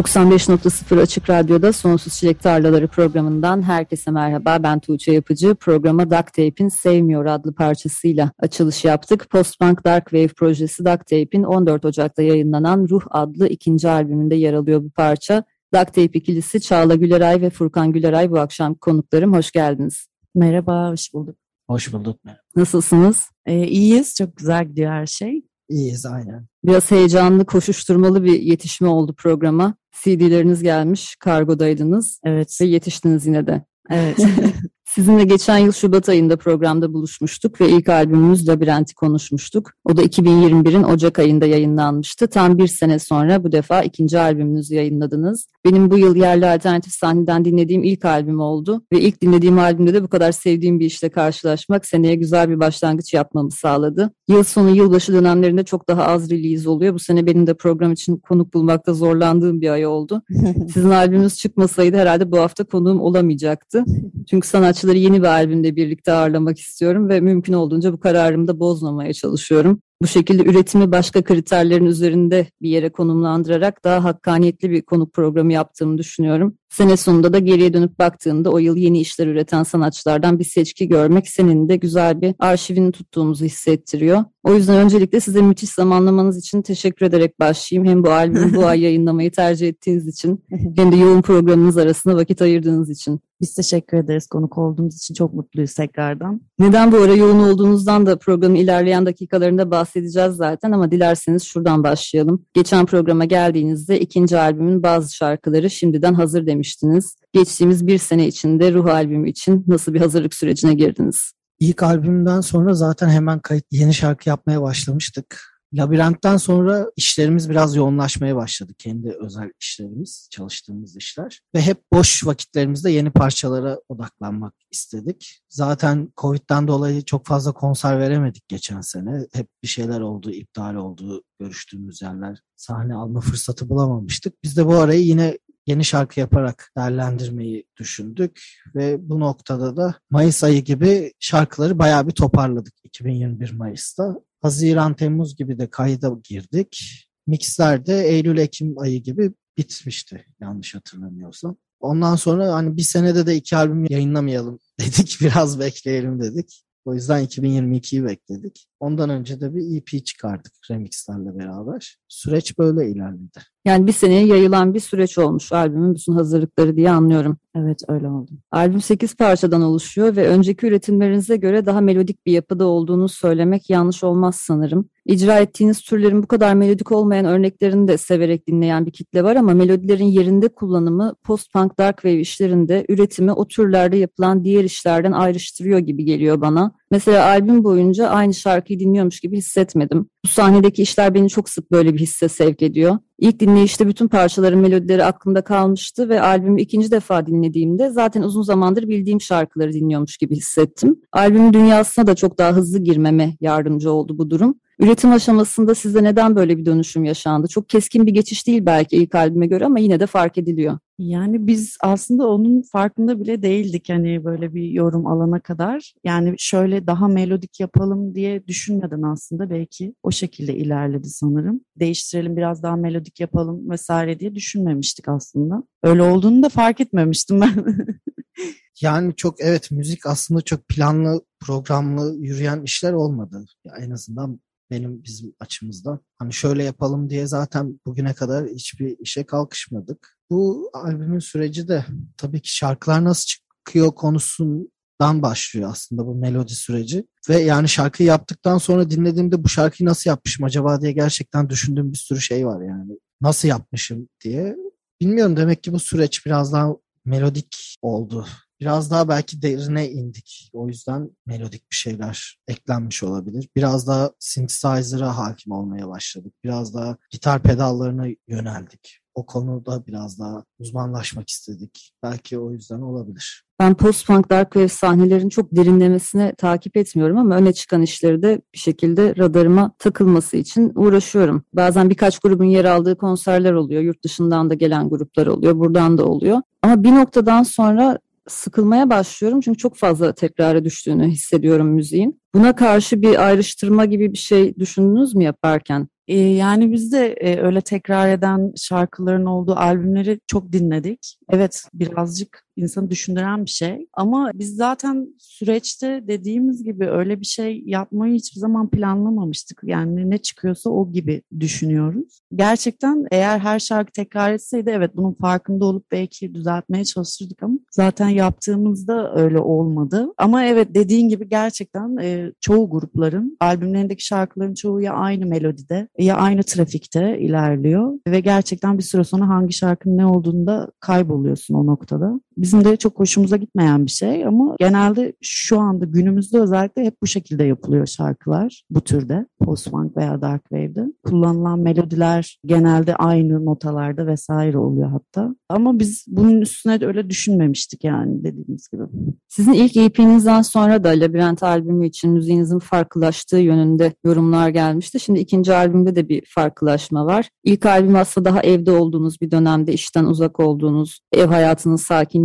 95.0 Açık Radyo'da Sonsuz Çilek Tarlaları programından herkese merhaba. Ben Tuğçe Yapıcı. Programa Duct Tape'in Sevmiyor adlı parçasıyla açılış yaptık. Postpunk Dark Wave projesi Duct Tape'in 14 Ocak'ta yayınlanan Ruh adlı ikinci albümünde yer alıyor bu parça. Duct Tape ikilisi Çağla Güleray ve Furkan Güleray bu akşam konuklarım. Hoş geldiniz. Merhaba, hoş bulduk. Hoş bulduk. Nasılsınız? Ee, iyiyiz, çok güzel gidiyor her şey. İyiyiz aynen. Biraz heyecanlı, koşuşturmalı bir yetişme oldu programa. CD'leriniz gelmiş, kargodaydınız. Evet. Ve yetiştiniz yine de. Evet. Sizinle geçen yıl Şubat ayında programda buluşmuştuk ve ilk albümümüz Labirent'i konuşmuştuk. O da 2021'in Ocak ayında yayınlanmıştı. Tam bir sene sonra bu defa ikinci albümünüzü yayınladınız. Benim bu yıl yerli alternatif sahneden dinlediğim ilk albüm oldu. Ve ilk dinlediğim albümde de bu kadar sevdiğim bir işle karşılaşmak seneye güzel bir başlangıç yapmamı sağladı. Yıl sonu yılbaşı dönemlerinde çok daha az release oluyor. Bu sene benim de program için konuk bulmakta zorlandığım bir ay oldu. Sizin albümünüz çıkmasaydı herhalde bu hafta konuğum olamayacaktı. Çünkü sanatçı sanatçıları yeni bir albümde birlikte ağırlamak istiyorum ve mümkün olduğunca bu kararımı da bozmamaya çalışıyorum. Bu şekilde üretimi başka kriterlerin üzerinde bir yere konumlandırarak daha hakkaniyetli bir konuk programı yaptığımı düşünüyorum. Sene sonunda da geriye dönüp baktığında o yıl yeni işler üreten sanatçılardan bir seçki görmek senin de güzel bir arşivini tuttuğumuzu hissettiriyor. O yüzden öncelikle size müthiş zamanlamanız için teşekkür ederek başlayayım. Hem bu albümü bu ay yayınlamayı tercih ettiğiniz için hem de yoğun programınız arasında vakit ayırdığınız için. Biz teşekkür ederiz konuk olduğumuz için çok mutluyuz tekrardan. Neden bu ara yoğun olduğunuzdan da programın ilerleyen dakikalarında bahsedeceğiz zaten ama dilerseniz şuradan başlayalım. Geçen programa geldiğinizde ikinci albümün bazı şarkıları şimdiden hazır demiştiniz. Geçtiğimiz bir sene içinde Ruh albümü için nasıl bir hazırlık sürecine girdiniz? İlk albümden sonra zaten hemen kayıt yeni şarkı yapmaya başlamıştık. Labirentten sonra işlerimiz biraz yoğunlaşmaya başladı. Kendi özel işlerimiz, çalıştığımız işler. Ve hep boş vakitlerimizde yeni parçalara odaklanmak istedik. Zaten Covid'den dolayı çok fazla konser veremedik geçen sene. Hep bir şeyler oldu, iptal oldu, görüştüğümüz yerler. Sahne alma fırsatı bulamamıştık. Biz de bu arayı yine yeni şarkı yaparak değerlendirmeyi düşündük ve bu noktada da Mayıs ayı gibi şarkıları bayağı bir toparladık 2021 Mayıs'ta. Haziran, Temmuz gibi de kayda girdik. Mixler de Eylül, Ekim ayı gibi bitmişti yanlış hatırlamıyorsam. Ondan sonra hani bir senede de iki albüm yayınlamayalım dedik. Biraz bekleyelim dedik. O yüzden 2022'yi bekledik. Ondan önce de bir EP çıkardık remixlerle beraber. Süreç böyle ilerledi. Yani bir seneye yayılan bir süreç olmuş albümün bütün hazırlıkları diye anlıyorum. Evet öyle oldu. Albüm 8 parçadan oluşuyor ve önceki üretimlerinize göre daha melodik bir yapıda olduğunu söylemek yanlış olmaz sanırım. İcra ettiğiniz türlerin bu kadar melodik olmayan örneklerini de severek dinleyen bir kitle var ama melodilerin yerinde kullanımı post-punk dark wave işlerinde üretimi o türlerde yapılan diğer işlerden ayrıştırıyor gibi geliyor bana. Mesela albüm boyunca aynı şarkıyı dinliyormuş gibi hissetmedim. Bu sahnedeki işler beni çok sık böyle bir hisse sevk ediyor. İlk dinleyişte bütün parçaların melodileri aklımda kalmıştı ve albümü ikinci defa dinlediğimde zaten uzun zamandır bildiğim şarkıları dinliyormuş gibi hissettim. Albümün dünyasına da çok daha hızlı girmeme yardımcı oldu bu durum. Üretim aşamasında size neden böyle bir dönüşüm yaşandı? Çok keskin bir geçiş değil belki ilk albüme göre ama yine de fark ediliyor. Yani biz aslında onun farkında bile değildik hani böyle bir yorum alana kadar. Yani şöyle daha melodik yapalım diye düşünmeden aslında belki o şekilde ilerledi sanırım. Değiştirelim biraz daha melodik yapalım vesaire diye düşünmemiştik aslında. Öyle olduğunu da fark etmemiştim ben. yani çok evet müzik aslında çok planlı, programlı yürüyen işler olmadı. Ya en azından benim bizim açımızdan. Hani şöyle yapalım diye zaten bugüne kadar hiçbir işe kalkışmadık. Bu albümün süreci de tabii ki şarkılar nasıl çıkıyor konusundan başlıyor aslında bu melodi süreci. Ve yani şarkıyı yaptıktan sonra dinlediğimde bu şarkıyı nasıl yapmışım acaba diye gerçekten düşündüğüm bir sürü şey var yani. Nasıl yapmışım diye. bilmiyorum demek ki bu süreç biraz daha melodik oldu. Biraz daha belki derine indik. O yüzden melodik bir şeyler eklenmiş olabilir. Biraz daha synthesizer'a hakim olmaya başladık. Biraz daha gitar pedallarına yöneldik. O konuda biraz daha uzmanlaşmak istedik. Belki o yüzden olabilir. Ben post-punk dark wave sahnelerin çok derinlemesine takip etmiyorum ama öne çıkan işleri de bir şekilde radarıma takılması için uğraşıyorum. Bazen birkaç grubun yer aldığı konserler oluyor. Yurt dışından da gelen gruplar oluyor. Buradan da oluyor. Ama bir noktadan sonra sıkılmaya başlıyorum çünkü çok fazla tekrara düştüğünü hissediyorum müziğin. Buna karşı bir ayrıştırma gibi bir şey düşündünüz mü yaparken? Ee, yani biz de e, öyle tekrar eden şarkıların olduğu albümleri çok dinledik. Evet birazcık insanı düşündüren bir şey. Ama biz zaten süreçte dediğimiz gibi öyle bir şey yapmayı hiçbir zaman planlamamıştık. Yani ne çıkıyorsa o gibi düşünüyoruz. Gerçekten eğer her şarkı tekrar etseydi evet bunun farkında olup belki düzeltmeye çalışırdık ama zaten yaptığımızda öyle olmadı. Ama evet dediğin gibi gerçekten e, çoğu grupların albümlerindeki şarkıların çoğu ya aynı melodide ya aynı trafikte ilerliyor ve gerçekten bir süre sonra hangi şarkının ne olduğunda kayboluyorsun o noktada. Bizim de çok hoşumuza gitmeyen bir şey ama genelde şu anda günümüzde özellikle hep bu şekilde yapılıyor şarkılar bu türde post-punk veya dark wave'de. Kullanılan melodiler genelde aynı notalarda vesaire oluyor hatta. Ama biz bunun üstüne de öyle düşünmemiştik yani dediğimiz gibi. Sizin ilk EP'nizden sonra da Labirent albümü için müziğinizin farklılaştığı yönünde yorumlar gelmişti. Şimdi ikinci albümde de bir farklılaşma var. İlk albüm aslında daha evde olduğunuz bir dönemde, işten uzak olduğunuz, ev hayatının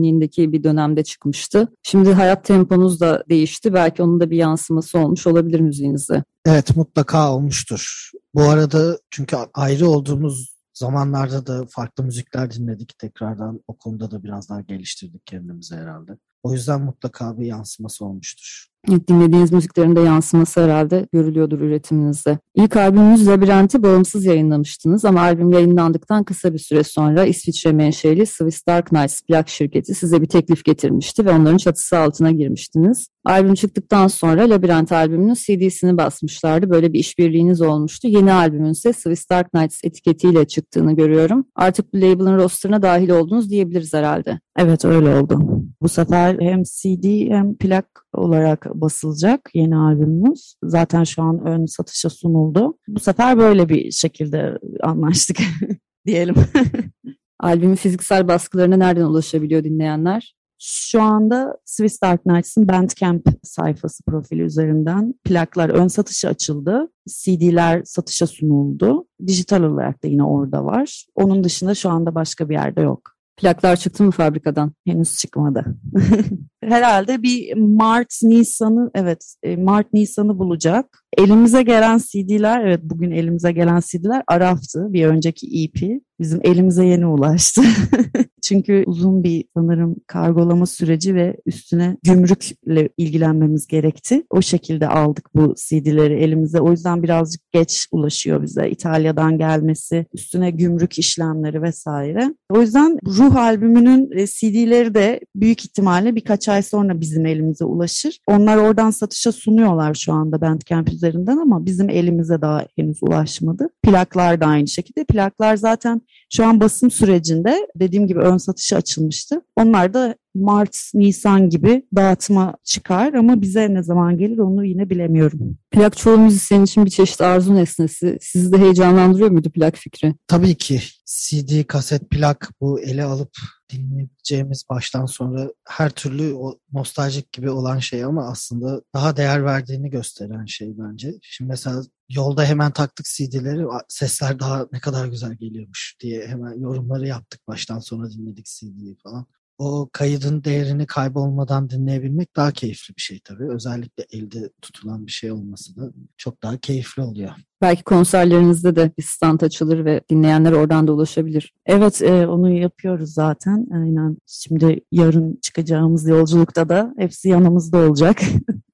sakinliğindeki bir dönemde çıkmıştı. Şimdi hayat temponuz da değişti. Belki onun da bir yansıması olmuş olabilir müziğinizde. Evet mutlaka olmuştur. Bu arada çünkü ayrı olduğumuz zamanlarda da farklı müzikler dinledik. Tekrardan o konuda da biraz daha geliştirdik kendimizi herhalde. O yüzden mutlaka bir yansıması olmuştur. Dinlediğiniz müziklerin de yansıması herhalde görülüyordur üretiminizde. İlk albümünüz Labirent'i bağımsız yayınlamıştınız ama albüm yayınlandıktan kısa bir süre sonra İsviçre menşeli Swiss Dark Knights plak şirketi size bir teklif getirmişti ve onların çatısı altına girmiştiniz. Albüm çıktıktan sonra Labirent albümünün CD'sini basmışlardı. Böyle bir işbirliğiniz olmuştu. Yeni albümün ise Swiss Dark Knights etiketiyle çıktığını görüyorum. Artık bu label'ın rosterına dahil oldunuz diyebiliriz herhalde. Evet öyle oldu. Bu sefer hem CD hem plak olarak basılacak yeni albümümüz. Zaten şu an ön satışa sunuldu. Bu sefer böyle bir şekilde anlaştık diyelim. Albümün fiziksel baskılarına nereden ulaşabiliyor dinleyenler? Şu anda Swiss Dark Knights'ın Bandcamp sayfası profili üzerinden plaklar ön satışa açıldı. CD'ler satışa sunuldu. Dijital olarak da yine orada var. Onun dışında şu anda başka bir yerde yok. Plaklar çıktı mı fabrikadan? Henüz çıkmadı. Herhalde bir Mart Nisan'ı evet e, Mart Nisan'ı bulacak. Elimize gelen CD'ler evet bugün elimize gelen CD'ler Araf'tı bir önceki EP. Bizim elimize yeni ulaştı. Çünkü uzun bir sanırım kargolama süreci ve üstüne gümrükle ilgilenmemiz gerekti. O şekilde aldık bu CD'leri elimize. O yüzden birazcık geç ulaşıyor bize. İtalya'dan gelmesi, üstüne gümrük işlemleri vesaire. O yüzden Ruh albümünün e, CD'leri de büyük ihtimalle birkaç ay sonra bizim elimize ulaşır. Onlar oradan satışa sunuyorlar şu anda Bandcamp üzerinden ama bizim elimize daha henüz ulaşmadı. Plaklar da aynı şekilde. Plaklar zaten şu an basım sürecinde dediğim gibi ön satışa açılmıştı. Onlar da Mart, Nisan gibi dağıtma çıkar ama bize ne zaman gelir onu yine bilemiyorum. Plak çoğu müzisyen için bir çeşit arzu nesnesi. Sizi de heyecanlandırıyor muydu plak fikri? Tabii ki. CD, kaset, plak bu ele alıp dinleyeceğimiz baştan sonra her türlü o nostaljik gibi olan şey ama aslında daha değer verdiğini gösteren şey bence. Şimdi mesela yolda hemen taktık CD'leri sesler daha ne kadar güzel geliyormuş diye hemen yorumları yaptık baştan sona dinledik CD'yi falan o kaydın değerini kaybolmadan dinleyebilmek daha keyifli bir şey tabii. Özellikle elde tutulan bir şey olması da çok daha keyifli oluyor. Belki konserlerinizde de bir stand açılır ve dinleyenler oradan da ulaşabilir. Evet e, onu yapıyoruz zaten. Aynen. Şimdi yarın çıkacağımız yolculukta da hepsi yanımızda olacak.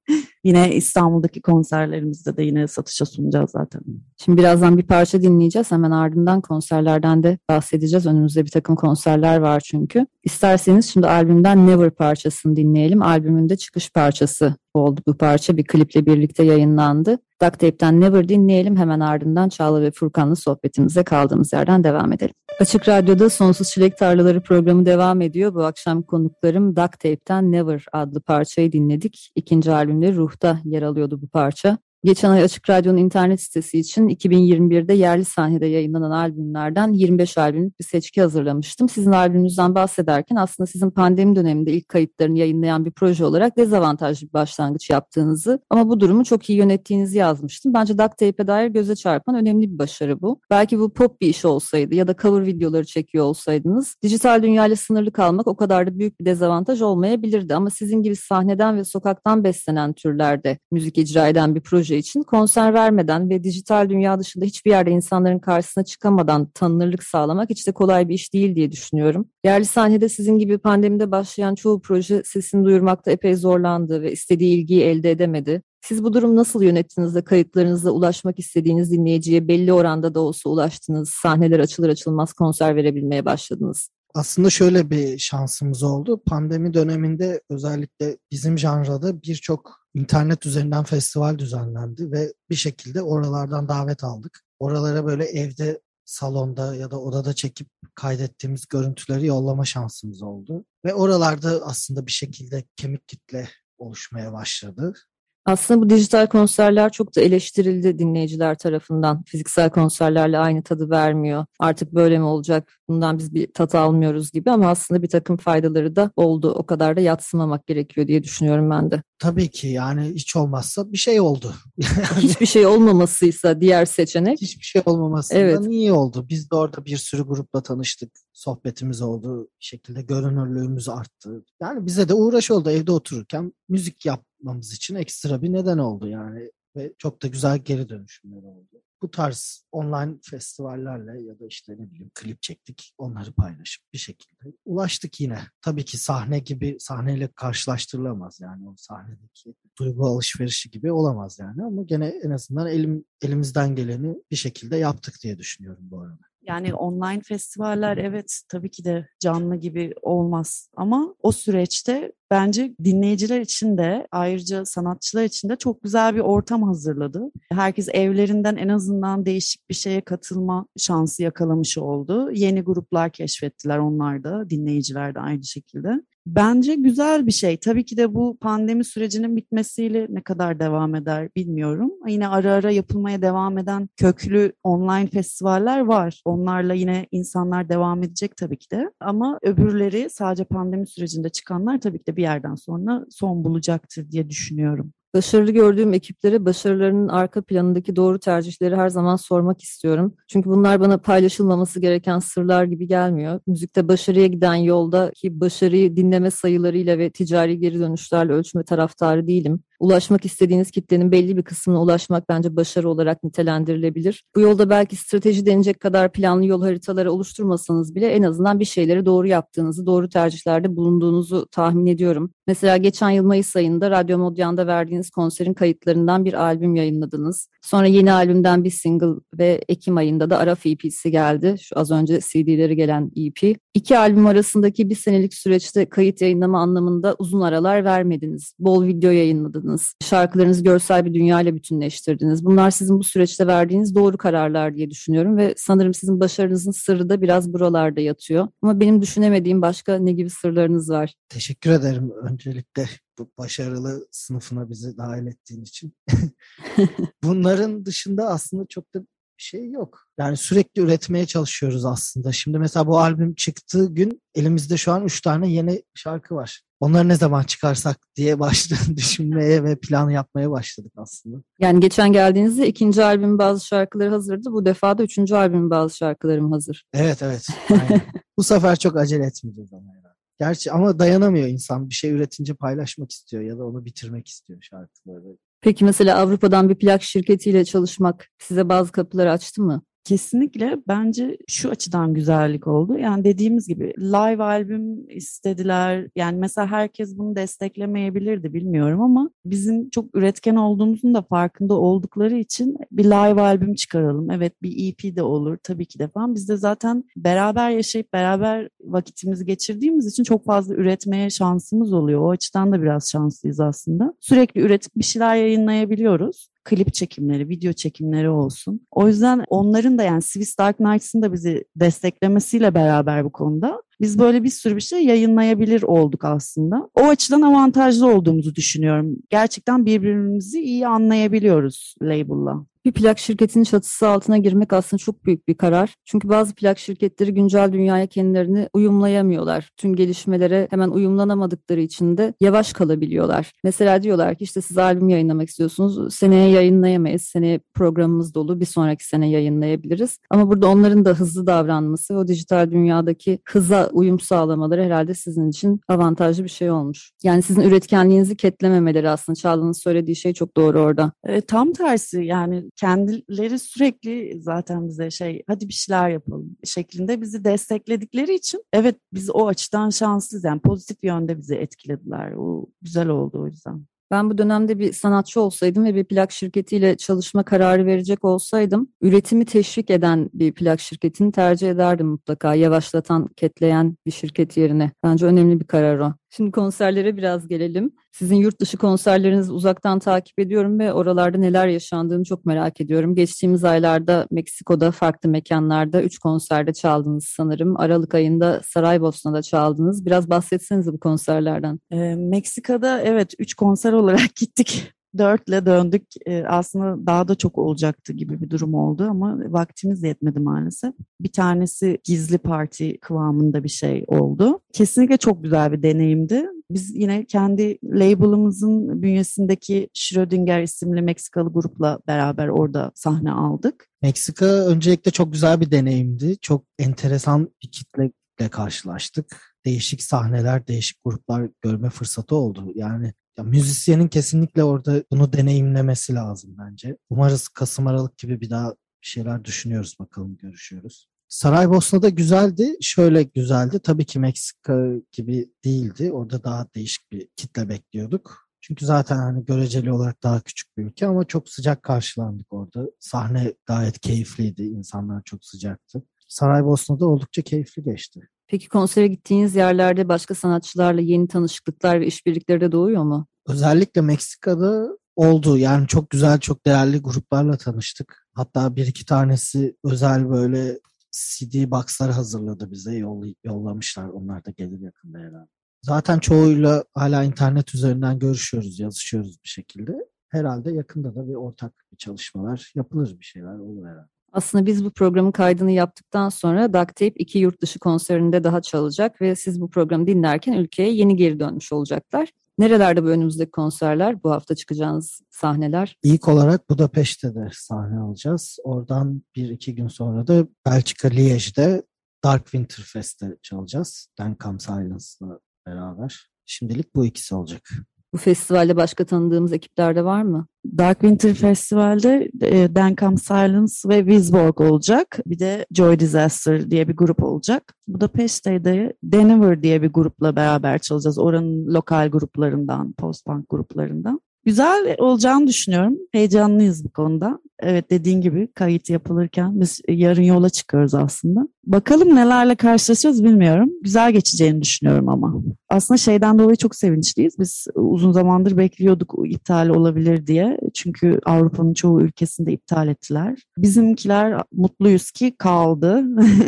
Yine İstanbul'daki konserlerimizde de yine satışa sunacağız zaten. Şimdi birazdan bir parça dinleyeceğiz. Hemen ardından konserlerden de bahsedeceğiz. Önümüzde bir takım konserler var çünkü. İsterseniz şimdi albümden Never parçasını dinleyelim. Albümün de çıkış parçası oldu bu parça. Bir kliple birlikte yayınlandı. Duct Tape'den Never dinleyelim. Hemen ardından Çağla ve Furkan'la sohbetimize kaldığımız yerden devam edelim. Açık Radyo'da Sonsuz Çilek Tarlaları programı devam ediyor. Bu akşam konuklarım Duct Tape'ten Never adlı parçayı dinledik. İkinci albümde Ruh'ta yer alıyordu bu parça. Geçen ay Açık Radyo'nun internet sitesi için 2021'de yerli sahnede yayınlanan albümlerden 25 albümlük bir seçki hazırlamıştım. Sizin albümünüzden bahsederken aslında sizin pandemi döneminde ilk kayıtlarını yayınlayan bir proje olarak dezavantajlı bir başlangıç yaptığınızı ama bu durumu çok iyi yönettiğinizi yazmıştım. Bence duct tape'e dair göze çarpan önemli bir başarı bu. Belki bu pop bir iş olsaydı ya da cover videoları çekiyor olsaydınız dijital dünyayla sınırlı kalmak o kadar da büyük bir dezavantaj olmayabilirdi ama sizin gibi sahneden ve sokaktan beslenen türlerde müzik icra eden bir proje proje için konser vermeden ve dijital dünya dışında hiçbir yerde insanların karşısına çıkamadan tanınırlık sağlamak hiç de kolay bir iş değil diye düşünüyorum. Yerli sahnede sizin gibi pandemide başlayan çoğu proje sesini duyurmakta epey zorlandı ve istediği ilgiyi elde edemedi. Siz bu durum nasıl yönettiniz de kayıtlarınızla ulaşmak istediğiniz dinleyiciye belli oranda da olsa ulaştınız, sahneler açılır açılmaz konser verebilmeye başladınız? Aslında şöyle bir şansımız oldu. Pandemi döneminde özellikle bizim janrada birçok internet üzerinden festival düzenlendi ve bir şekilde oralardan davet aldık. Oralara böyle evde salonda ya da odada çekip kaydettiğimiz görüntüleri yollama şansımız oldu. Ve oralarda aslında bir şekilde kemik kitle oluşmaya başladı. Aslında bu dijital konserler çok da eleştirildi dinleyiciler tarafından. Fiziksel konserlerle aynı tadı vermiyor. Artık böyle mi olacak? Bundan biz bir tat almıyoruz gibi ama aslında bir takım faydaları da oldu. O kadar da yatsımamak gerekiyor diye düşünüyorum ben de. Tabii ki yani hiç olmazsa bir şey oldu. Hiçbir şey olmamasıysa diğer seçenek. Hiçbir şey olmamasından evet. iyi oldu. Biz de orada bir sürü grupla tanıştık. Sohbetimiz oldu. Bir şekilde görünürlüğümüz arttı. Yani bize de uğraş oldu evde otururken müzik yap yapmamız için ekstra bir neden oldu yani ve çok da güzel geri dönüşümler oldu. Bu tarz online festivallerle ya da işte ne bileyim klip çektik onları paylaşıp bir şekilde ulaştık yine. Tabii ki sahne gibi sahneyle karşılaştırılamaz yani o sahnedeki duygu alışverişi gibi olamaz yani ama gene en azından elim elimizden geleni bir şekilde yaptık diye düşünüyorum bu arada. Yani online festivaller evet tabii ki de canlı gibi olmaz ama o süreçte bence dinleyiciler için de ayrıca sanatçılar için de çok güzel bir ortam hazırladı. Herkes evlerinden en azından değişik bir şeye katılma şansı yakalamış oldu. Yeni gruplar keşfettiler onlar da, dinleyiciler de aynı şekilde. Bence güzel bir şey. Tabii ki de bu pandemi sürecinin bitmesiyle ne kadar devam eder bilmiyorum. Yine ara ara yapılmaya devam eden köklü online festivaller var. Onlarla yine insanlar devam edecek tabii ki de. Ama öbürleri sadece pandemi sürecinde çıkanlar tabii ki de bir yerden sonra son bulacaktır diye düşünüyorum. Başarılı gördüğüm ekiplere başarılarının arka planındaki doğru tercihleri her zaman sormak istiyorum. Çünkü bunlar bana paylaşılmaması gereken sırlar gibi gelmiyor. Müzikte başarıya giden yolda ki başarıyı dinleme sayılarıyla ve ticari geri dönüşlerle ölçme taraftarı değilim ulaşmak istediğiniz kitlenin belli bir kısmına ulaşmak bence başarı olarak nitelendirilebilir. Bu yolda belki strateji denecek kadar planlı yol haritaları oluşturmasanız bile en azından bir şeyleri doğru yaptığınızı, doğru tercihlerde bulunduğunuzu tahmin ediyorum. Mesela geçen yıl Mayıs ayında Radyo Modyan'da verdiğiniz konserin kayıtlarından bir albüm yayınladınız. Sonra yeni albümden bir single ve Ekim ayında da Araf EP'si geldi. Şu az önce CD'leri gelen EP. İki albüm arasındaki bir senelik süreçte kayıt yayınlama anlamında uzun aralar vermediniz. Bol video yayınladınız yaptınız. Şarkılarınızı görsel bir dünyayla bütünleştirdiniz. Bunlar sizin bu süreçte verdiğiniz doğru kararlar diye düşünüyorum ve sanırım sizin başarınızın sırrı da biraz buralarda yatıyor. Ama benim düşünemediğim başka ne gibi sırlarınız var? Teşekkür ederim öncelikle bu başarılı sınıfına bizi dahil ettiğin için. Bunların dışında aslında çok da şey yok. Yani sürekli üretmeye çalışıyoruz aslında. Şimdi mesela bu albüm çıktığı gün elimizde şu an üç tane yeni şarkı var. Onları ne zaman çıkarsak diye başladım düşünmeye ve plan yapmaya başladık aslında. Yani geçen geldiğinizde ikinci albümün bazı şarkıları hazırdı. Bu defa da üçüncü albümün bazı şarkılarım hazır. Evet evet. bu sefer çok acele etmeyeceğiz ama herhalde. Gerçi ama dayanamıyor insan. Bir şey üretince paylaşmak istiyor ya da onu bitirmek istiyor şarkıları. Peki mesela Avrupa'dan bir plak şirketiyle çalışmak size bazı kapıları açtı mı? Kesinlikle bence şu açıdan güzellik oldu. Yani dediğimiz gibi live albüm istediler. Yani mesela herkes bunu desteklemeyebilirdi bilmiyorum ama bizim çok üretken olduğumuzun da farkında oldukları için bir live albüm çıkaralım. Evet bir EP de olur tabii ki de falan. Biz de zaten beraber yaşayıp beraber vakitimizi geçirdiğimiz için çok fazla üretmeye şansımız oluyor. O açıdan da biraz şanslıyız aslında. Sürekli üretip bir şeyler yayınlayabiliyoruz. Klip çekimleri, video çekimleri olsun. O yüzden onların da yani Swiss Dark Knights'ın da bizi desteklemesiyle beraber bu konuda biz böyle bir sürü bir şey yayınlayabilir olduk aslında. O açıdan avantajlı olduğumuzu düşünüyorum. Gerçekten birbirimizi iyi anlayabiliyoruz label'la. Bir plak şirketinin çatısı altına girmek aslında çok büyük bir karar. Çünkü bazı plak şirketleri güncel dünyaya kendilerini uyumlayamıyorlar. Tüm gelişmelere hemen uyumlanamadıkları için de yavaş kalabiliyorlar. Mesela diyorlar ki işte siz albüm yayınlamak istiyorsunuz. Seneye yayınlayamayız. Seneye programımız dolu. Bir sonraki sene yayınlayabiliriz. Ama burada onların da hızlı davranması o dijital dünyadaki hıza uyum sağlamaları herhalde sizin için avantajlı bir şey olmuş. Yani sizin üretkenliğinizi ketlememeleri aslında Çağla'nın söylediği şey çok doğru orada. E, tam tersi yani kendileri sürekli zaten bize şey hadi bir şeyler yapalım şeklinde bizi destekledikleri için evet biz o açıdan şanslıyız yani pozitif yönde bizi etkilediler. O güzel oldu o yüzden. Ben bu dönemde bir sanatçı olsaydım ve bir plak şirketiyle çalışma kararı verecek olsaydım, üretimi teşvik eden bir plak şirketini tercih ederdim mutlaka. Yavaşlatan, ketleyen bir şirket yerine. Bence önemli bir karar o. Şimdi konserlere biraz gelelim. Sizin yurt dışı konserlerinizi uzaktan takip ediyorum ve oralarda neler yaşandığını çok merak ediyorum. Geçtiğimiz aylarda Meksiko'da farklı mekanlarda 3 konserde çaldınız sanırım. Aralık ayında Saraybosna'da çaldınız. Biraz bahsetsenize bu konserlerden. E, Meksika'da evet 3 konser olarak gittik dörtle döndük. E, aslında daha da çok olacaktı gibi bir durum oldu ama vaktimiz yetmedi maalesef. Bir tanesi gizli parti kıvamında bir şey oldu. Kesinlikle çok güzel bir deneyimdi. Biz yine kendi label'ımızın bünyesindeki Schrödinger isimli Meksikalı grupla beraber orada sahne aldık. Meksika öncelikle çok güzel bir deneyimdi. Çok enteresan bir kitleyle karşılaştık. Değişik sahneler, değişik gruplar görme fırsatı oldu. Yani ya müzisyenin kesinlikle orada bunu deneyimlemesi lazım bence. Umarız Kasım Aralık gibi bir daha bir şeyler düşünüyoruz bakalım görüşüyoruz. Saraybosna'da güzeldi. Şöyle güzeldi. Tabii ki Meksika gibi değildi. Orada daha değişik bir kitle bekliyorduk. Çünkü zaten hani göreceli olarak daha küçük bir ülke ama çok sıcak karşılandık orada. Sahne gayet keyifliydi. İnsanlar çok sıcaktı. Saraybosna'da oldukça keyifli geçti. Peki konsere gittiğiniz yerlerde başka sanatçılarla yeni tanışıklıklar ve işbirlikleri de doğuyor mu? Özellikle Meksika'da oldu. Yani çok güzel, çok değerli gruplarla tanıştık. Hatta bir iki tanesi özel böyle CD box'lar hazırladı bize. yollamışlar. Onlar da gelir yakında herhalde. Zaten çoğuyla hala internet üzerinden görüşüyoruz, yazışıyoruz bir şekilde. Herhalde yakında da bir ortak bir çalışmalar yapılır bir şeyler olur herhalde. Aslında biz bu programın kaydını yaptıktan sonra Duct Tape iki yurt dışı konserinde daha çalacak ve siz bu programı dinlerken ülkeye yeni geri dönmüş olacaklar. Nerelerde bu önümüzdeki konserler, bu hafta çıkacağınız sahneler? İlk olarak Budapeşte de sahne alacağız. Oradan bir iki gün sonra da Belçika Liège'de Dark Winter Fest'te çalacağız. Dan Come Silence'la beraber. Şimdilik bu ikisi olacak. Bu festivalde başka tanıdığımız ekipler de var mı? Dark Winter Festival'de e, Denkam Silence ve Wisborg olacak. Bir de Joy Disaster diye bir grup olacak. Budapest'te Denver diye bir grupla beraber çalacağız. Oranın lokal gruplarından, post-punk gruplarından. Güzel olacağını düşünüyorum. Heyecanlıyız bu konuda. Evet dediğin gibi kayıt yapılırken biz yarın yola çıkıyoruz aslında. Bakalım nelerle karşılaşacağız bilmiyorum. Güzel geçeceğini düşünüyorum ama. Aslında şeyden dolayı çok sevinçliyiz. Biz uzun zamandır bekliyorduk iptal olabilir diye. Çünkü Avrupa'nın çoğu ülkesinde iptal ettiler. Bizimkiler mutluyuz ki kaldı.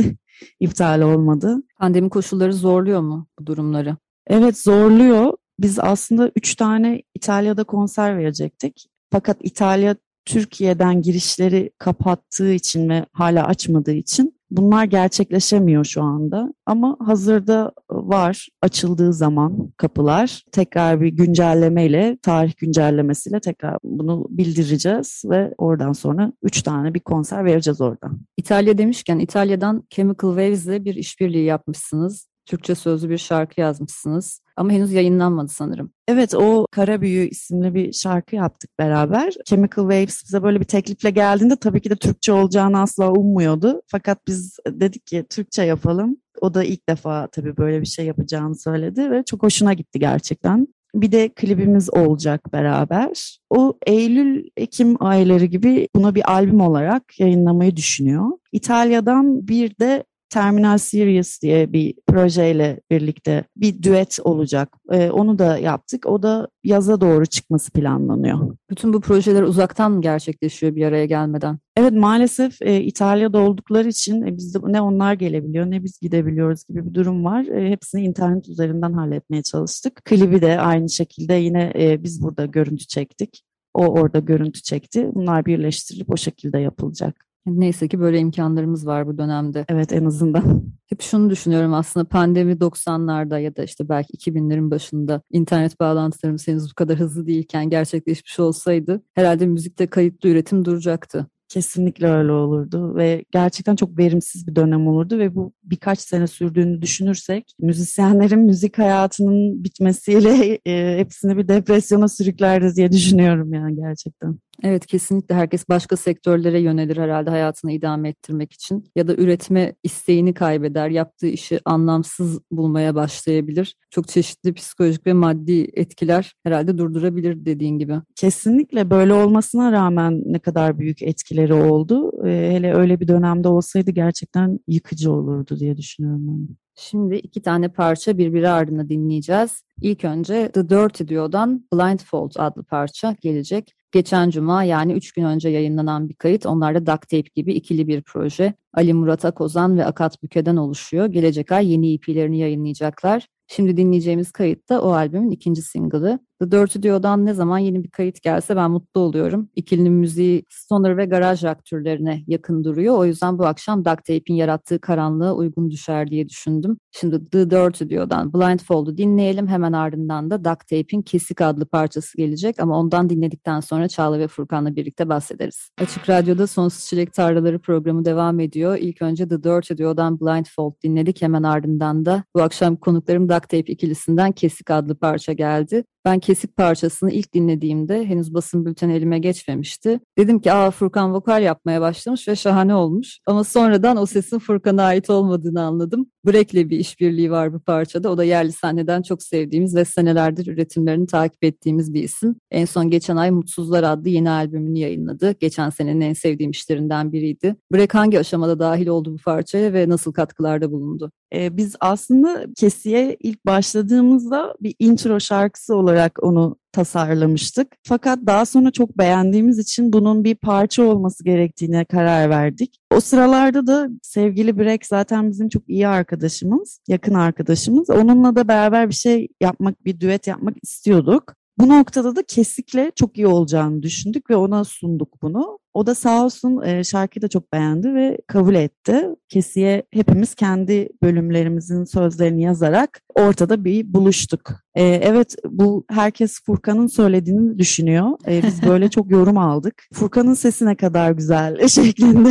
iptal olmadı. Pandemi koşulları zorluyor mu bu durumları? Evet zorluyor biz aslında üç tane İtalya'da konser verecektik. Fakat İtalya Türkiye'den girişleri kapattığı için ve hala açmadığı için bunlar gerçekleşemiyor şu anda. Ama hazırda var açıldığı zaman kapılar tekrar bir güncellemeyle, tarih güncellemesiyle tekrar bunu bildireceğiz ve oradan sonra üç tane bir konser vereceğiz orada. İtalya demişken İtalya'dan Chemical Waves'le bir işbirliği yapmışsınız. Türkçe sözlü bir şarkı yazmışsınız ama henüz yayınlanmadı sanırım. Evet o Kara Büyü isimli bir şarkı yaptık beraber. Chemical Waves bize böyle bir teklifle geldiğinde tabii ki de Türkçe olacağını asla ummuyordu. Fakat biz dedik ki Türkçe yapalım. O da ilk defa tabii böyle bir şey yapacağını söyledi ve çok hoşuna gitti gerçekten. Bir de klibimiz olacak beraber. O Eylül-Ekim ayları gibi buna bir albüm olarak yayınlamayı düşünüyor. İtalya'dan bir de Terminal Series diye bir projeyle birlikte bir düet olacak. E, onu da yaptık. O da yaza doğru çıkması planlanıyor. Bütün bu projeler uzaktan mı gerçekleşiyor bir araya gelmeden? Evet maalesef e, İtalya'da oldukları için e, bizde ne onlar gelebiliyor ne biz gidebiliyoruz gibi bir durum var. E, hepsini internet üzerinden halletmeye çalıştık. Klibi de aynı şekilde yine e, biz burada görüntü çektik. O orada görüntü çekti. Bunlar birleştirilip o şekilde yapılacak. Neyse ki böyle imkanlarımız var bu dönemde. Evet en azından. Hep şunu düşünüyorum aslında pandemi 90'larda ya da işte belki 2000'lerin başında internet bağlantılarımız henüz bu kadar hızlı değilken gerçekleşmiş olsaydı herhalde müzikte kayıtlı üretim duracaktı. Kesinlikle öyle olurdu ve gerçekten çok verimsiz bir dönem olurdu ve bu birkaç sene sürdüğünü düşünürsek müzisyenlerin müzik hayatının bitmesiyle e, hepsini bir depresyona sürüklerdi diye düşünüyorum yani gerçekten. Evet kesinlikle herkes başka sektörlere yönelir herhalde hayatını idame ettirmek için ya da üretme isteğini kaybeder, yaptığı işi anlamsız bulmaya başlayabilir. Çok çeşitli psikolojik ve maddi etkiler herhalde durdurabilir dediğin gibi. Kesinlikle böyle olmasına rağmen ne kadar büyük etkileri oldu. Hele öyle bir dönemde olsaydı gerçekten yıkıcı olurdu diye düşünüyorum ben. Şimdi iki tane parça birbiri ardına dinleyeceğiz. İlk önce The Dirty Duo'dan Blindfold adlı parça gelecek. Geçen cuma yani 3 gün önce yayınlanan bir kayıt. Onlar da Duct Tape gibi ikili bir proje. Ali Murat Akozan ve Akat Büke'den oluşuyor. Gelecek ay yeni EP'lerini yayınlayacaklar. Şimdi dinleyeceğimiz kayıt da o albümün ikinci single'ı. The Dirty Dio'dan ne zaman yeni bir kayıt gelse ben mutlu oluyorum. İkilinin müziği stoner ve garaj rock türlerine yakın duruyor. O yüzden bu akşam Duct Tape'in yarattığı karanlığa uygun düşer diye düşündüm. Şimdi The Dirty Dio'dan Blindfold'u dinleyelim. Hemen ardından da Duct Tape'in Kesik adlı parçası gelecek. Ama ondan dinledikten sonra Çağla ve Furkan'la birlikte bahsederiz. Açık Radyo'da Sonsuz Çilek Tarlaları programı devam ediyor. İlk önce The Dirty Dio'dan Blindfold dinledik. Hemen ardından da bu akşam konuklarım Duct Tape ikilisinden Kesik adlı parça geldi. Ben kesik parçasını ilk dinlediğimde henüz basın bülteni elime geçmemişti. Dedim ki aa Furkan vokal yapmaya başlamış ve şahane olmuş. Ama sonradan o sesin Furkan'a ait olmadığını anladım. Break'le bir işbirliği var bu parçada. O da yerli sahneden çok sevdiğimiz ve senelerdir üretimlerini takip ettiğimiz bir isim. En son geçen ay Mutsuzlar adlı yeni albümünü yayınladı. Geçen senenin en sevdiğim işlerinden biriydi. Break hangi aşamada dahil oldu bu parçaya ve nasıl katkılarda bulundu? Ee, biz aslında Kesi'ye ilk başladığımızda bir intro şarkısı olarak onu tasarlamıştık. Fakat daha sonra çok beğendiğimiz için bunun bir parça olması gerektiğine karar verdik. O sıralarda da sevgili Brek zaten bizim çok iyi arkadaşımız, yakın arkadaşımız. Onunla da beraber bir şey yapmak, bir düet yapmak istiyorduk. Bu noktada da kesikle çok iyi olacağını düşündük ve ona sunduk bunu. O da sağ olsun e, şarkıyı da çok beğendi ve kabul etti. Kesiye hepimiz kendi bölümlerimizin sözlerini yazarak ortada bir buluştuk. E, evet bu herkes Furkan'ın söylediğini düşünüyor. E, biz böyle çok yorum aldık. Furkan'ın sesi ne kadar güzel şeklinde.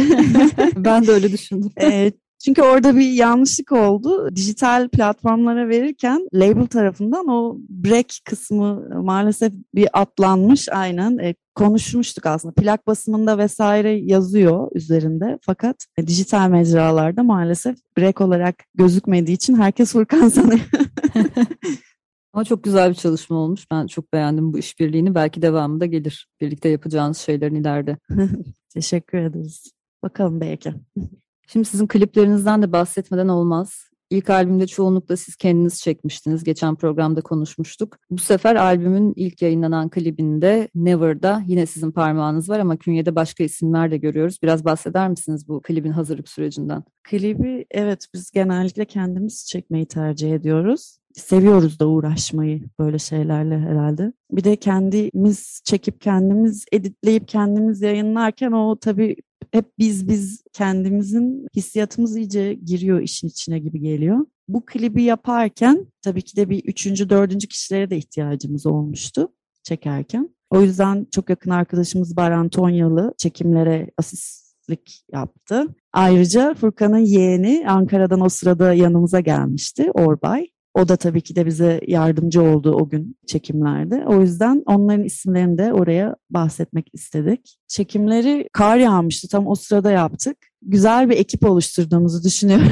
ben de öyle düşündüm. e, çünkü orada bir yanlışlık oldu. Dijital platformlara verirken label tarafından o break kısmı maalesef bir atlanmış aynen. E, konuşmuştuk aslında. Plak basımında vesaire yazıyor üzerinde. Fakat e, dijital mecralarda maalesef break olarak gözükmediği için herkes Furkan sanıyor. Ama çok güzel bir çalışma olmuş. Ben çok beğendim bu işbirliğini. Belki devamı da gelir. Birlikte yapacağınız şeylerin ileride. Teşekkür ederiz. Bakalım belki. Şimdi sizin kliplerinizden de bahsetmeden olmaz. İlk albümde çoğunlukla siz kendiniz çekmiştiniz. Geçen programda konuşmuştuk. Bu sefer albümün ilk yayınlanan klibinde Never'da yine sizin parmağınız var ama künyede başka isimler de görüyoruz. Biraz bahseder misiniz bu klibin hazırlık sürecinden? Klibi evet biz genellikle kendimiz çekmeyi tercih ediyoruz. Seviyoruz da uğraşmayı böyle şeylerle herhalde. Bir de kendimiz çekip kendimiz editleyip kendimiz yayınlarken o tabii hep biz biz kendimizin hissiyatımız iyice giriyor işin içine gibi geliyor. Bu klibi yaparken tabii ki de bir üçüncü, dördüncü kişilere de ihtiyacımız olmuştu çekerken. O yüzden çok yakın arkadaşımız Baran Tonyalı çekimlere asistlik yaptı. Ayrıca Furkan'ın yeğeni Ankara'dan o sırada yanımıza gelmişti Orbay. O da tabii ki de bize yardımcı oldu o gün çekimlerde. O yüzden onların isimlerini de oraya bahsetmek istedik. Çekimleri kar yağmıştı. Tam o sırada yaptık. Güzel bir ekip oluşturduğumuzu düşünüyorum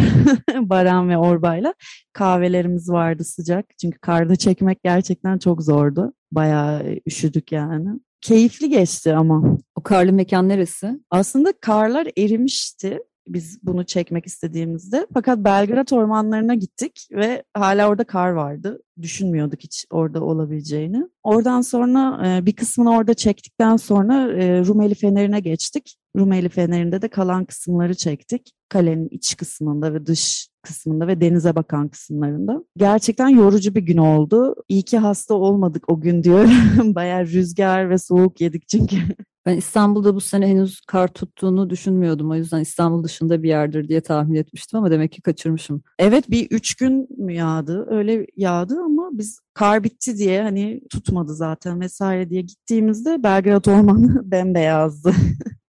Baran ve Orba'yla. Kahvelerimiz vardı sıcak. Çünkü karda çekmek gerçekten çok zordu. Bayağı üşüdük yani. Keyifli geçti ama. O karlı mekan neresi? Aslında karlar erimişti biz bunu çekmek istediğimizde. Fakat Belgrad ormanlarına gittik ve hala orada kar vardı. Düşünmüyorduk hiç orada olabileceğini. Oradan sonra e, bir kısmını orada çektikten sonra e, Rumeli Feneri'ne geçtik. Rumeli Feneri'nde de kalan kısımları çektik. Kalenin iç kısmında ve dış kısmında ve denize bakan kısımlarında. Gerçekten yorucu bir gün oldu. İyi ki hasta olmadık o gün diyorum. Bayağı rüzgar ve soğuk yedik çünkü. Ben İstanbul'da bu sene henüz kar tuttuğunu düşünmüyordum. O yüzden İstanbul dışında bir yerdir diye tahmin etmiştim ama demek ki kaçırmışım. Evet bir üç gün mü yağdı? Öyle yağdı ama biz kar bitti diye hani tutmadı zaten vesaire diye gittiğimizde Belgrad Ormanı bembeyazdı.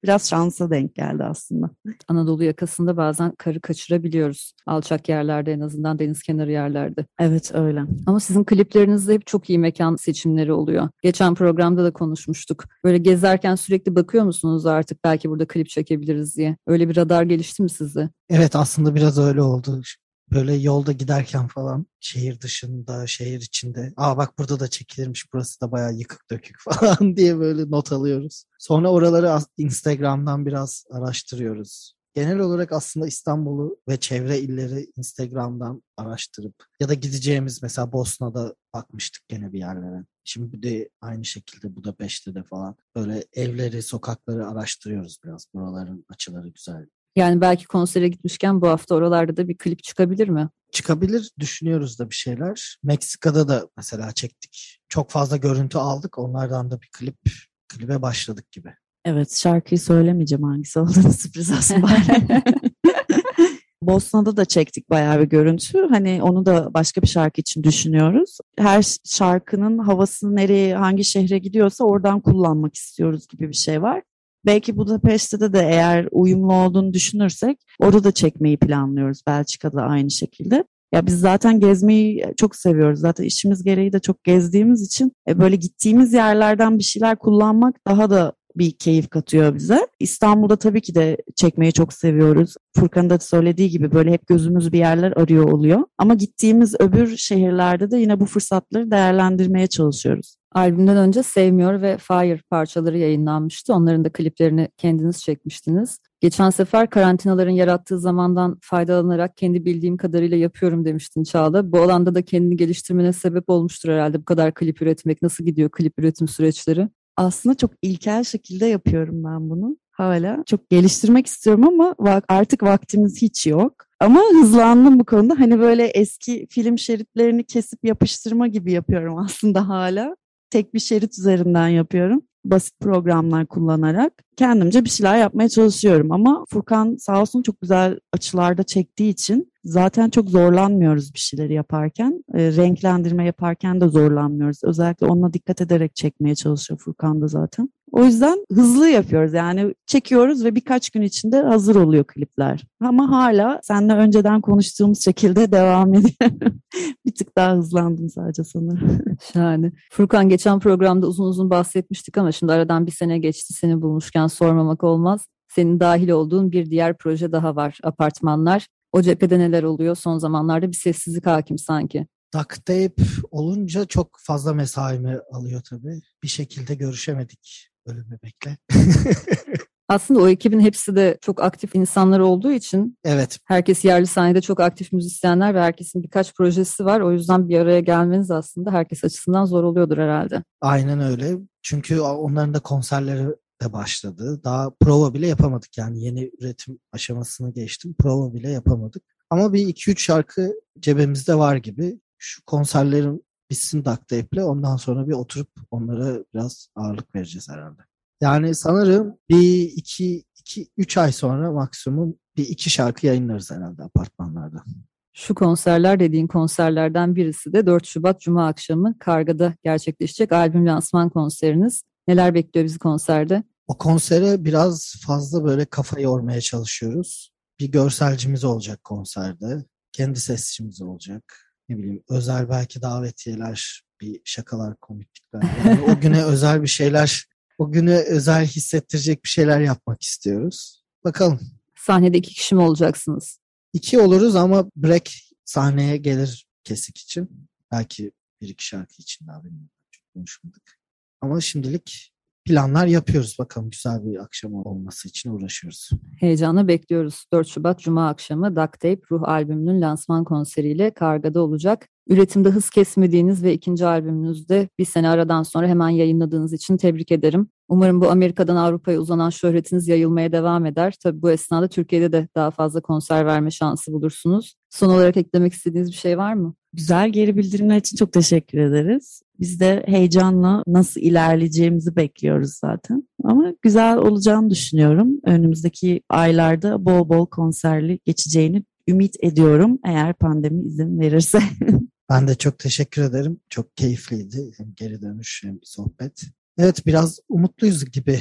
Biraz şansa denk geldi aslında. Anadolu yakasında bazen karı kaçırabiliyoruz. Alçak yerlerde en azından deniz kenarı yerlerde. Evet öyle. Ama sizin kliplerinizde hep çok iyi mekan seçimleri oluyor. Geçen programda da konuşmuştuk. Böyle gezerken sürekli bakıyor musunuz artık belki burada klip çekebiliriz diye? Öyle bir radar gelişti mi sizde? Evet aslında biraz öyle oldu böyle yolda giderken falan şehir dışında, şehir içinde aa bak burada da çekilirmiş burası da bayağı yıkık dökük falan diye böyle not alıyoruz. Sonra oraları Instagram'dan biraz araştırıyoruz. Genel olarak aslında İstanbul'u ve çevre illeri Instagram'dan araştırıp ya da gideceğimiz mesela Bosna'da bakmıştık gene bir yerlere. Şimdi de aynı şekilde bu da Beşte de falan böyle evleri, sokakları araştırıyoruz biraz. Buraların açıları güzel yani belki konsere gitmişken bu hafta oralarda da bir klip çıkabilir mi? Çıkabilir. Düşünüyoruz da bir şeyler. Meksika'da da mesela çektik. Çok fazla görüntü aldık. Onlardan da bir klip, klibe başladık gibi. Evet şarkıyı söylemeyeceğim hangisi olduğunu sürpriz olsun bari. Bosna'da da çektik bayağı bir görüntü. Hani onu da başka bir şarkı için düşünüyoruz. Her şarkının havası nereye, hangi şehre gidiyorsa oradan kullanmak istiyoruz gibi bir şey var. Belki Budapeşte'de de eğer uyumlu olduğunu düşünürsek orada da çekmeyi planlıyoruz. Belçika'da aynı şekilde. Ya biz zaten gezmeyi çok seviyoruz. Zaten işimiz gereği de çok gezdiğimiz için e, böyle gittiğimiz yerlerden bir şeyler kullanmak daha da bir keyif katıyor bize. İstanbul'da tabii ki de çekmeyi çok seviyoruz. Furkan'ın da söylediği gibi böyle hep gözümüz bir yerler arıyor oluyor. Ama gittiğimiz öbür şehirlerde de yine bu fırsatları değerlendirmeye çalışıyoruz. Albümden önce Sevmiyor ve Fire parçaları yayınlanmıştı. Onların da kliplerini kendiniz çekmiştiniz. Geçen sefer karantinaların yarattığı zamandan faydalanarak kendi bildiğim kadarıyla yapıyorum demiştin Çağla. Bu alanda da kendini geliştirmene sebep olmuştur herhalde bu kadar klip üretmek. Nasıl gidiyor klip üretim süreçleri? Aslında çok ilkel şekilde yapıyorum ben bunu hala. Çok geliştirmek istiyorum ama artık vaktimiz hiç yok. Ama hızlandım bu konuda. Hani böyle eski film şeritlerini kesip yapıştırma gibi yapıyorum aslında hala tek bir şerit üzerinden yapıyorum. Basit programlar kullanarak kendimce bir şeyler yapmaya çalışıyorum ama Furkan sağ olsun çok güzel açılarda çektiği için zaten çok zorlanmıyoruz bir şeyleri yaparken. E, renklendirme yaparken de zorlanmıyoruz. Özellikle onunla dikkat ederek çekmeye çalışıyor Furkan da zaten. O yüzden hızlı yapıyoruz yani çekiyoruz ve birkaç gün içinde hazır oluyor klipler. Ama hala seninle önceden konuştuğumuz şekilde devam ediyor. bir tık daha hızlandım sadece sanırım. Şahane. Furkan geçen programda uzun uzun bahsetmiştik ama şimdi aradan bir sene geçti seni bulmuşken sormamak olmaz. Senin dahil olduğun bir diğer proje daha var apartmanlar. O cephede neler oluyor? Son zamanlarda bir sessizlik hakim sanki. Duct tape olunca çok fazla mesaimi alıyor tabii. Bir şekilde görüşemedik ölüm bebekle. Aslında o ekibin hepsi de çok aktif insanlar olduğu için evet. herkes yerli sahnede çok aktif müzisyenler ve herkesin birkaç projesi var. O yüzden bir araya gelmeniz aslında herkes açısından zor oluyordur herhalde. Aynen öyle. Çünkü onların da konserleri de başladı. Daha prova bile yapamadık yani yeni üretim aşamasını geçtim. Prova bile yapamadık. Ama bir iki üç şarkı cebimizde var gibi. Şu konserlerin bitsin tape'le ondan sonra bir oturup onlara biraz ağırlık vereceğiz herhalde. Yani sanırım bir iki, iki üç ay sonra maksimum bir iki şarkı yayınlarız herhalde apartmanlarda. Şu konserler dediğin konserlerden birisi de 4 Şubat Cuma akşamı Karga'da gerçekleşecek albüm lansman konseriniz. Neler bekliyor bizi konserde? O konsere biraz fazla böyle kafa yormaya çalışıyoruz. Bir görselcimiz olacak konserde. Kendi sesçimiz olacak ne bileyim özel belki davetiyeler, bir şakalar, komiklikler. Yani o güne özel bir şeyler, o güne özel hissettirecek bir şeyler yapmak istiyoruz. Bakalım. Sahnede iki kişi mi olacaksınız? İki oluruz ama Break sahneye gelir kesik için. Belki bir iki şarkı için daha bilmiyorum. Çok konuşmadık. Ama şimdilik planlar yapıyoruz. Bakalım güzel bir akşam olması için uğraşıyoruz. Heyecanla bekliyoruz. 4 Şubat Cuma akşamı Duct Tape Ruh albümünün lansman konseriyle Karga'da olacak. Üretimde hız kesmediğiniz ve ikinci albümünüzde bir sene aradan sonra hemen yayınladığınız için tebrik ederim. Umarım bu Amerika'dan Avrupa'ya uzanan şöhretiniz yayılmaya devam eder. Tabii bu esnada Türkiye'de de daha fazla konser verme şansı bulursunuz. Son olarak eklemek istediğiniz bir şey var mı? Güzel geri bildirimler için çok teşekkür ederiz. Biz de heyecanla nasıl ilerleyeceğimizi bekliyoruz zaten. Ama güzel olacağını düşünüyorum. Önümüzdeki aylarda bol bol konserli geçeceğini ümit ediyorum eğer pandemi izin verirse. ben de çok teşekkür ederim. Çok keyifliydi. Hem geri dönüş hem sohbet. Evet biraz umutluyuz gibi.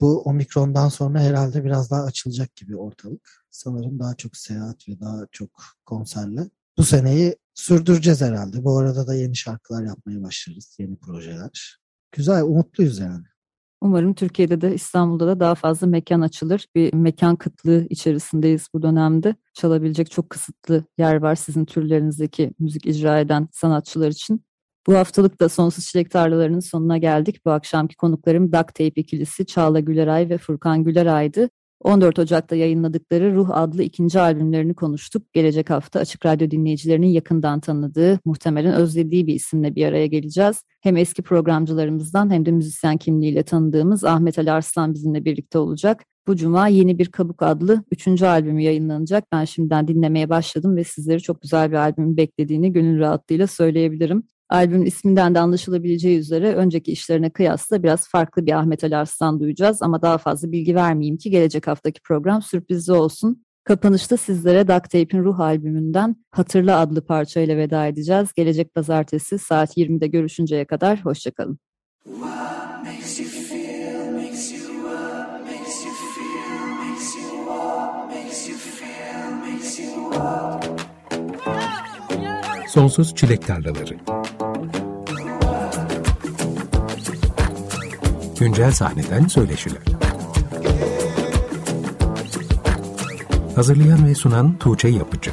Bu omikrondan sonra herhalde biraz daha açılacak gibi ortalık. Sanırım daha çok seyahat ve daha çok konserle. Bu seneyi sürdüreceğiz herhalde. Bu arada da yeni şarkılar yapmaya başlarız. Yeni projeler. Güzel, umutluyuz yani. Umarım Türkiye'de de İstanbul'da da daha fazla mekan açılır. Bir mekan kıtlığı içerisindeyiz bu dönemde. Çalabilecek çok kısıtlı yer var sizin türlerinizdeki müzik icra eden sanatçılar için. Bu haftalık da Sonsuz Çilek Tarlalarının sonuna geldik. Bu akşamki konuklarım Duck Tape ikilisi Çağla Güleray ve Furkan Güleray'dı. 14 Ocak'ta yayınladıkları Ruh adlı ikinci albümlerini konuştuk. Gelecek hafta Açık Radyo dinleyicilerinin yakından tanıdığı, muhtemelen özlediği bir isimle bir araya geleceğiz. Hem eski programcılarımızdan hem de müzisyen kimliğiyle tanıdığımız Ahmet Ali Arslan bizimle birlikte olacak. Bu cuma yeni bir Kabuk adlı üçüncü albümü yayınlanacak. Ben şimdiden dinlemeye başladım ve sizleri çok güzel bir albüm beklediğini gönül rahatlığıyla söyleyebilirim. Albümün isminden de anlaşılabileceği üzere önceki işlerine kıyasla biraz farklı bir Ahmet Ali Arslan duyacağız ama daha fazla bilgi vermeyeyim ki gelecek haftaki program sürprizli olsun. Kapanışta sizlere Duct Tape'in Ruh albümünden Hatırla adlı parçayla veda edeceğiz. Gelecek pazartesi saat 20'de görüşünceye kadar hoşçakalın. Sonsuz Çilek Tarlaları Güncel sahneden söyleşiler. Hazırlayan ve sunan Tuğçe Yapıcı